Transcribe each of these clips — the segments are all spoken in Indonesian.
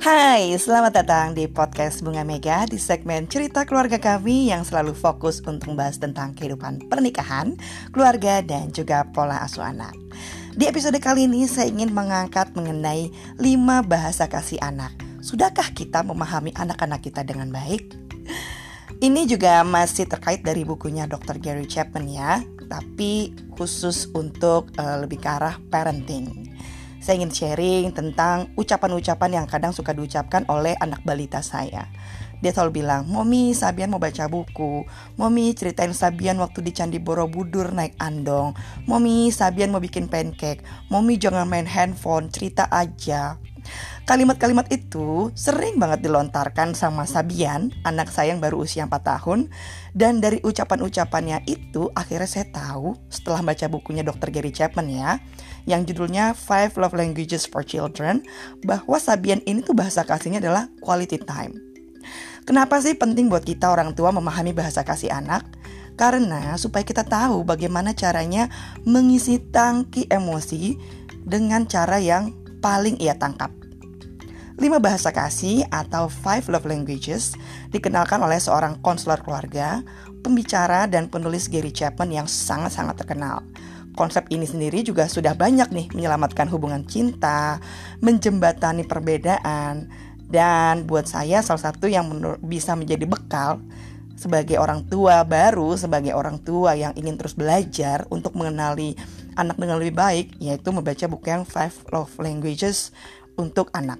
Hai, selamat datang di podcast Bunga Mega di segmen cerita keluarga kami yang selalu fokus untuk membahas tentang kehidupan pernikahan, keluarga, dan juga pola asuh anak. Di episode kali ini saya ingin mengangkat mengenai 5 bahasa kasih anak. Sudahkah kita memahami anak-anak kita dengan baik? Ini juga masih terkait dari bukunya Dr. Gary Chapman ya, tapi khusus untuk uh, lebih ke arah parenting saya ingin sharing tentang ucapan-ucapan yang kadang suka diucapkan oleh anak balita saya. Dia selalu bilang, Momi, Sabian mau baca buku. Momi, ceritain Sabian waktu di Candi Borobudur naik andong. Momi, Sabian mau bikin pancake. Momi, jangan main handphone, cerita aja. Kalimat-kalimat itu sering banget dilontarkan sama Sabian, anak saya yang baru usia 4 tahun. Dan dari ucapan-ucapannya itu akhirnya saya tahu setelah baca bukunya Dr. Gary Chapman ya, yang judulnya Five Love Languages for Children, bahwa Sabian ini tuh bahasa kasihnya adalah quality time. Kenapa sih penting buat kita orang tua memahami bahasa kasih anak? Karena supaya kita tahu bagaimana caranya mengisi tangki emosi dengan cara yang paling ia tangkap. Lima bahasa kasih atau Five Love Languages dikenalkan oleh seorang konselor keluarga, pembicara dan penulis Gary Chapman yang sangat-sangat terkenal. Konsep ini sendiri juga sudah banyak nih menyelamatkan hubungan cinta, menjembatani perbedaan, dan buat saya salah satu yang bisa menjadi bekal sebagai orang tua baru, sebagai orang tua yang ingin terus belajar untuk mengenali anak dengan lebih baik, yaitu membaca buku yang Five Love Languages untuk anak.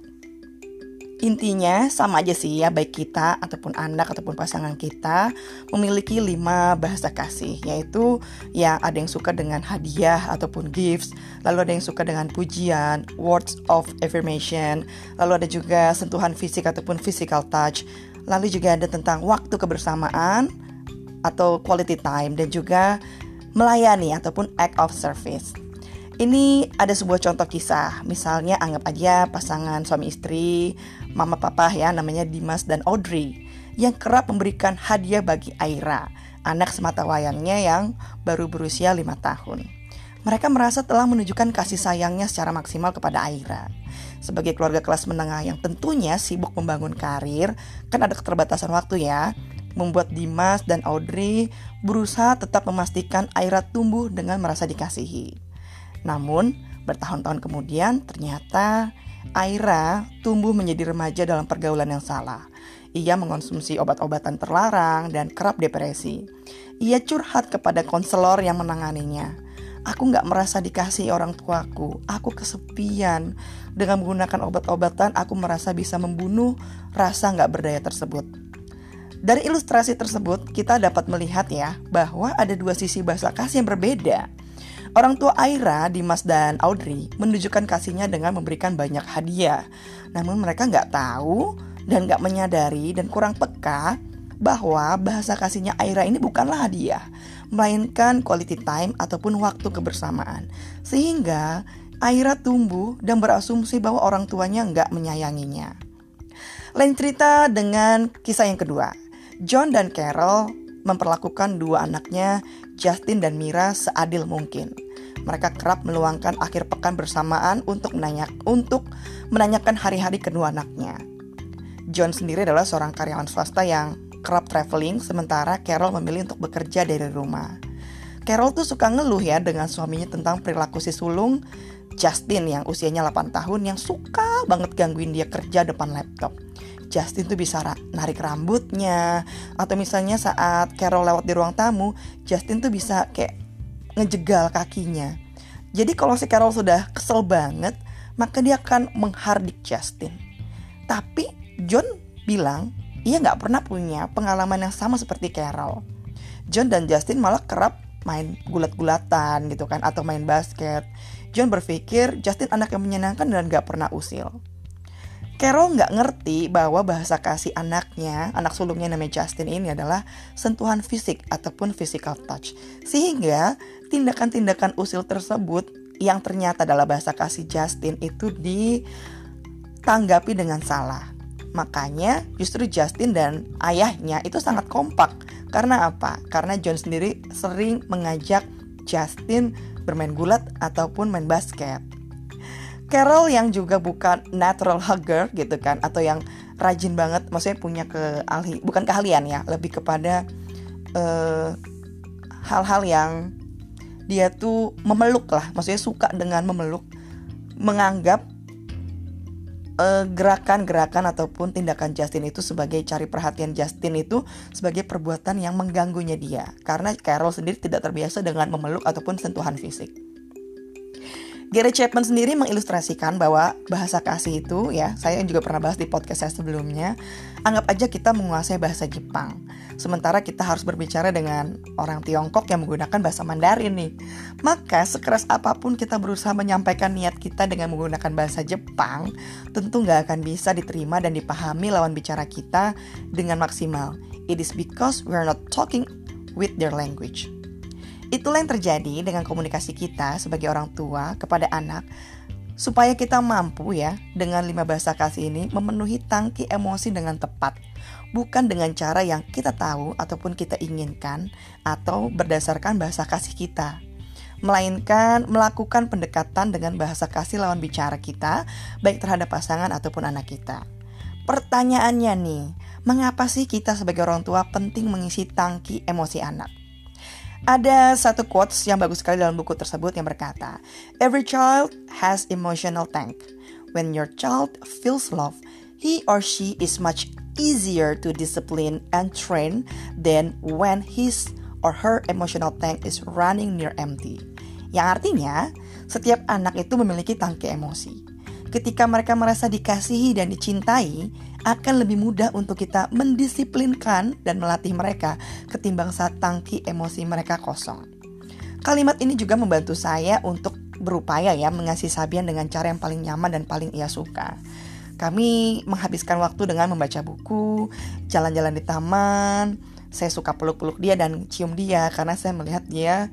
Intinya sama aja sih ya baik kita ataupun anak ataupun pasangan kita memiliki lima bahasa kasih yaitu ya ada yang suka dengan hadiah ataupun gifts, lalu ada yang suka dengan pujian, words of affirmation, lalu ada juga sentuhan fisik ataupun physical touch, lalu juga ada tentang waktu kebersamaan atau quality time dan juga melayani ataupun act of service. Ini ada sebuah contoh kisah, misalnya anggap aja pasangan suami istri, mama papa ya namanya Dimas dan Audrey yang kerap memberikan hadiah bagi Aira, anak semata wayangnya yang baru berusia lima tahun. Mereka merasa telah menunjukkan kasih sayangnya secara maksimal kepada Aira. Sebagai keluarga kelas menengah yang tentunya sibuk membangun karir, kan ada keterbatasan waktu ya, membuat Dimas dan Audrey berusaha tetap memastikan Aira tumbuh dengan merasa dikasihi. Namun, bertahun-tahun kemudian ternyata Aira tumbuh menjadi remaja dalam pergaulan yang salah. Ia mengonsumsi obat-obatan terlarang dan kerap depresi. Ia curhat kepada konselor yang menanganinya. Aku gak merasa dikasih orang tuaku. Aku kesepian. Dengan menggunakan obat-obatan, aku merasa bisa membunuh rasa gak berdaya tersebut. Dari ilustrasi tersebut, kita dapat melihat ya bahwa ada dua sisi bahasa kasih yang berbeda. Orang tua Aira, Dimas dan Audrey menunjukkan kasihnya dengan memberikan banyak hadiah. Namun mereka nggak tahu dan nggak menyadari dan kurang peka bahwa bahasa kasihnya Aira ini bukanlah hadiah, melainkan quality time ataupun waktu kebersamaan. Sehingga Aira tumbuh dan berasumsi bahwa orang tuanya nggak menyayanginya. Lain cerita dengan kisah yang kedua. John dan Carol memperlakukan dua anaknya, Justin dan Mira, seadil mungkin. Mereka kerap meluangkan akhir pekan bersamaan untuk menanya untuk menanyakan hari-hari kedua anaknya. John sendiri adalah seorang karyawan swasta yang kerap traveling, sementara Carol memilih untuk bekerja dari rumah. Carol tuh suka ngeluh ya dengan suaminya tentang perilaku si sulung Justin yang usianya 8 tahun yang suka banget gangguin dia kerja depan laptop. Justin tuh bisa narik rambutnya atau misalnya saat Carol lewat di ruang tamu, Justin tuh bisa kayak ngejegal kakinya. Jadi kalau si Carol sudah kesel banget, maka dia akan menghardik Justin. Tapi John bilang ia nggak pernah punya pengalaman yang sama seperti Carol. John dan Justin malah kerap main gulat-gulatan gitu kan atau main basket. John berpikir Justin anak yang menyenangkan dan nggak pernah usil. Carol nggak ngerti bahwa bahasa kasih anaknya, anak sulungnya namanya Justin ini adalah sentuhan fisik ataupun physical touch. Sehingga tindakan-tindakan usil tersebut yang ternyata adalah bahasa kasih Justin itu ditanggapi dengan salah. Makanya justru Justin dan ayahnya itu sangat kompak. Karena apa? Karena John sendiri sering mengajak Justin bermain gulat ataupun main basket. Carol yang juga bukan natural hugger gitu kan atau yang rajin banget maksudnya punya ke ahli bukan keahlian ya lebih kepada hal hal-hal yang dia tuh memeluk lah maksudnya suka dengan memeluk menganggap gerakan gerakan-gerakan ataupun tindakan Justin itu sebagai cari perhatian Justin itu sebagai perbuatan yang mengganggunya dia karena Carol sendiri tidak terbiasa dengan memeluk ataupun sentuhan fisik. Gary Chapman sendiri mengilustrasikan bahwa bahasa kasih itu ya, saya juga pernah bahas di podcast saya sebelumnya, anggap aja kita menguasai bahasa Jepang. Sementara kita harus berbicara dengan orang Tiongkok yang menggunakan bahasa Mandarin nih. Maka sekeras apa pun kita berusaha menyampaikan niat kita dengan menggunakan bahasa Jepang, tentu nggak akan bisa diterima dan dipahami lawan bicara kita dengan maksimal. It is because we are not talking with their language. Itulah yang terjadi dengan komunikasi kita sebagai orang tua kepada anak supaya kita mampu ya dengan lima bahasa kasih ini memenuhi tangki emosi dengan tepat. Bukan dengan cara yang kita tahu ataupun kita inginkan atau berdasarkan bahasa kasih kita. Melainkan melakukan pendekatan dengan bahasa kasih lawan bicara kita baik terhadap pasangan ataupun anak kita. Pertanyaannya nih mengapa sih kita sebagai orang tua penting mengisi tangki emosi anak ada satu quotes yang bagus sekali dalam buku tersebut yang berkata, Every child has emotional tank. When your child feels love, he or she is much easier to discipline and train than when his or her emotional tank is running near empty. Yang artinya, setiap anak itu memiliki tangki emosi. Ketika mereka merasa dikasihi dan dicintai, akan lebih mudah untuk kita mendisiplinkan dan melatih mereka ketimbang saat tangki emosi mereka kosong. Kalimat ini juga membantu saya untuk berupaya ya mengasih Sabian dengan cara yang paling nyaman dan paling ia suka. Kami menghabiskan waktu dengan membaca buku, jalan-jalan di taman. Saya suka peluk-peluk dia dan cium dia karena saya melihat dia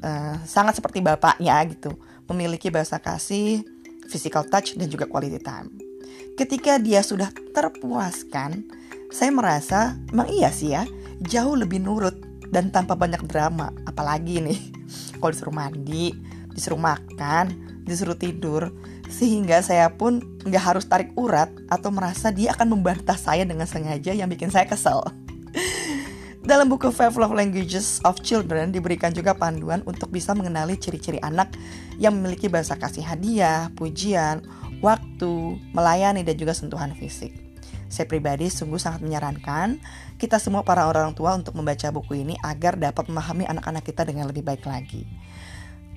uh, sangat seperti bapaknya gitu, memiliki bahasa kasih, physical touch dan juga quality time. Ketika dia sudah terpuaskan, saya merasa emang iya sih ya, jauh lebih nurut dan tanpa banyak drama. Apalagi nih, kalau disuruh mandi, disuruh makan, disuruh tidur, sehingga saya pun nggak harus tarik urat atau merasa dia akan membantah saya dengan sengaja yang bikin saya kesel. Dalam buku Five Love Languages of Children diberikan juga panduan untuk bisa mengenali ciri-ciri anak yang memiliki bahasa kasih hadiah, pujian, waktu, melayani, dan juga sentuhan fisik. Saya pribadi sungguh sangat menyarankan kita semua para orang tua untuk membaca buku ini agar dapat memahami anak-anak kita dengan lebih baik lagi.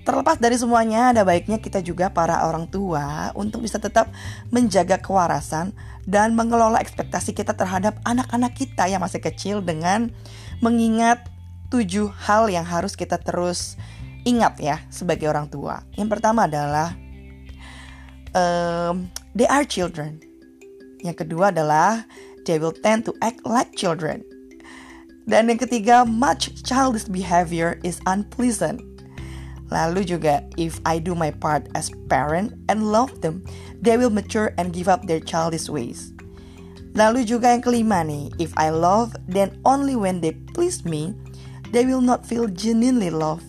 Terlepas dari semuanya, ada baiknya kita juga para orang tua untuk bisa tetap menjaga kewarasan dan mengelola ekspektasi kita terhadap anak-anak kita yang masih kecil dengan mengingat tujuh hal yang harus kita terus ingat ya sebagai orang tua. Yang pertama adalah um, they are children. Yang kedua adalah they will tend to act like children. Dan yang ketiga, much childish behavior is unpleasant. Lalu juga, if I do my part as parent and love them, they will mature and give up their childish ways. Lalu juga yang kelima nih, if I love, then only when they please me, they will not feel genuinely love.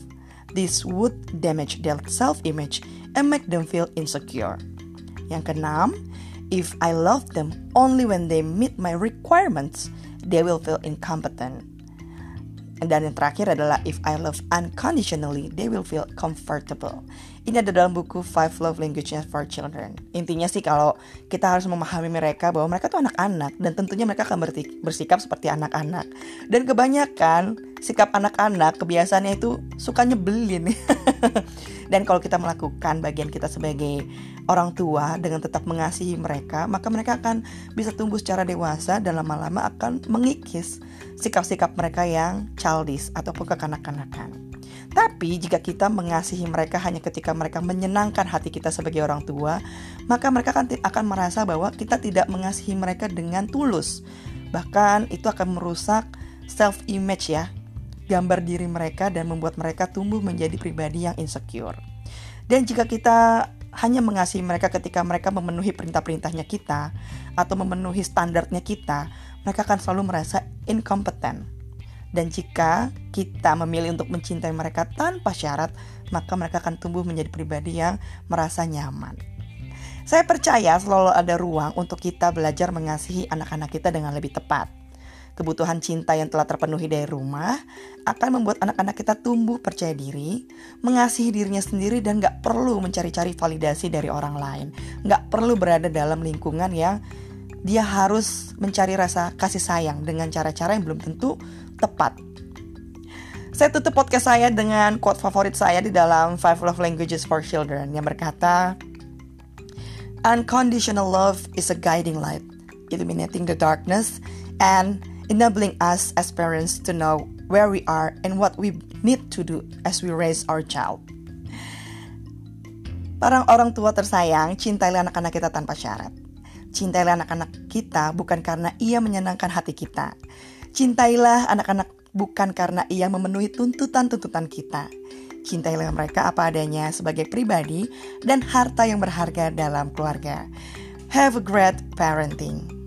This would damage their self-image and make them feel insecure. Yang keenam, if I love them only when they meet my requirements, they will feel incompetent. Dan yang terakhir adalah if I love unconditionally, they will feel comfortable. Ini ada dalam buku Five Love Languages for Children. Intinya sih kalau kita harus memahami mereka bahwa mereka tuh anak-anak dan tentunya mereka akan bersikap seperti anak-anak. Dan kebanyakan sikap anak-anak kebiasaannya itu suka nyebelin. dan kalau kita melakukan bagian kita sebagai orang tua dengan tetap mengasihi mereka, maka mereka akan bisa tumbuh secara dewasa dan lama-lama akan mengikis sikap-sikap mereka yang childish ataupun kekanak-kanakan. Tapi jika kita mengasihi mereka hanya ketika mereka menyenangkan hati kita sebagai orang tua, maka mereka akan, akan merasa bahwa kita tidak mengasihi mereka dengan tulus. Bahkan itu akan merusak self image ya, gambar diri mereka dan membuat mereka tumbuh menjadi pribadi yang insecure. Dan jika kita hanya mengasihi mereka ketika mereka memenuhi perintah-perintahnya kita atau memenuhi standarnya kita, mereka akan selalu merasa inkompeten. Dan jika kita memilih untuk mencintai mereka tanpa syarat, maka mereka akan tumbuh menjadi pribadi yang merasa nyaman. Saya percaya selalu ada ruang untuk kita belajar mengasihi anak-anak kita dengan lebih tepat. Kebutuhan cinta yang telah terpenuhi dari rumah akan membuat anak-anak kita tumbuh percaya diri, mengasihi dirinya sendiri dan gak perlu mencari-cari validasi dari orang lain. Gak perlu berada dalam lingkungan yang dia harus mencari rasa kasih sayang dengan cara-cara yang belum tentu tepat. Saya tutup podcast saya dengan quote favorit saya di dalam Five Love Languages for Children yang berkata, Unconditional love is a guiding light, illuminating the darkness and enabling us as parents to know where we are and what we need to do as we raise our child. Para orang tua tersayang, cintailah anak-anak kita tanpa syarat. Cintailah anak-anak kita bukan karena ia menyenangkan hati kita. Cintailah anak-anak bukan karena ia memenuhi tuntutan-tuntutan kita. Cintailah mereka apa adanya sebagai pribadi dan harta yang berharga dalam keluarga. Have a great parenting.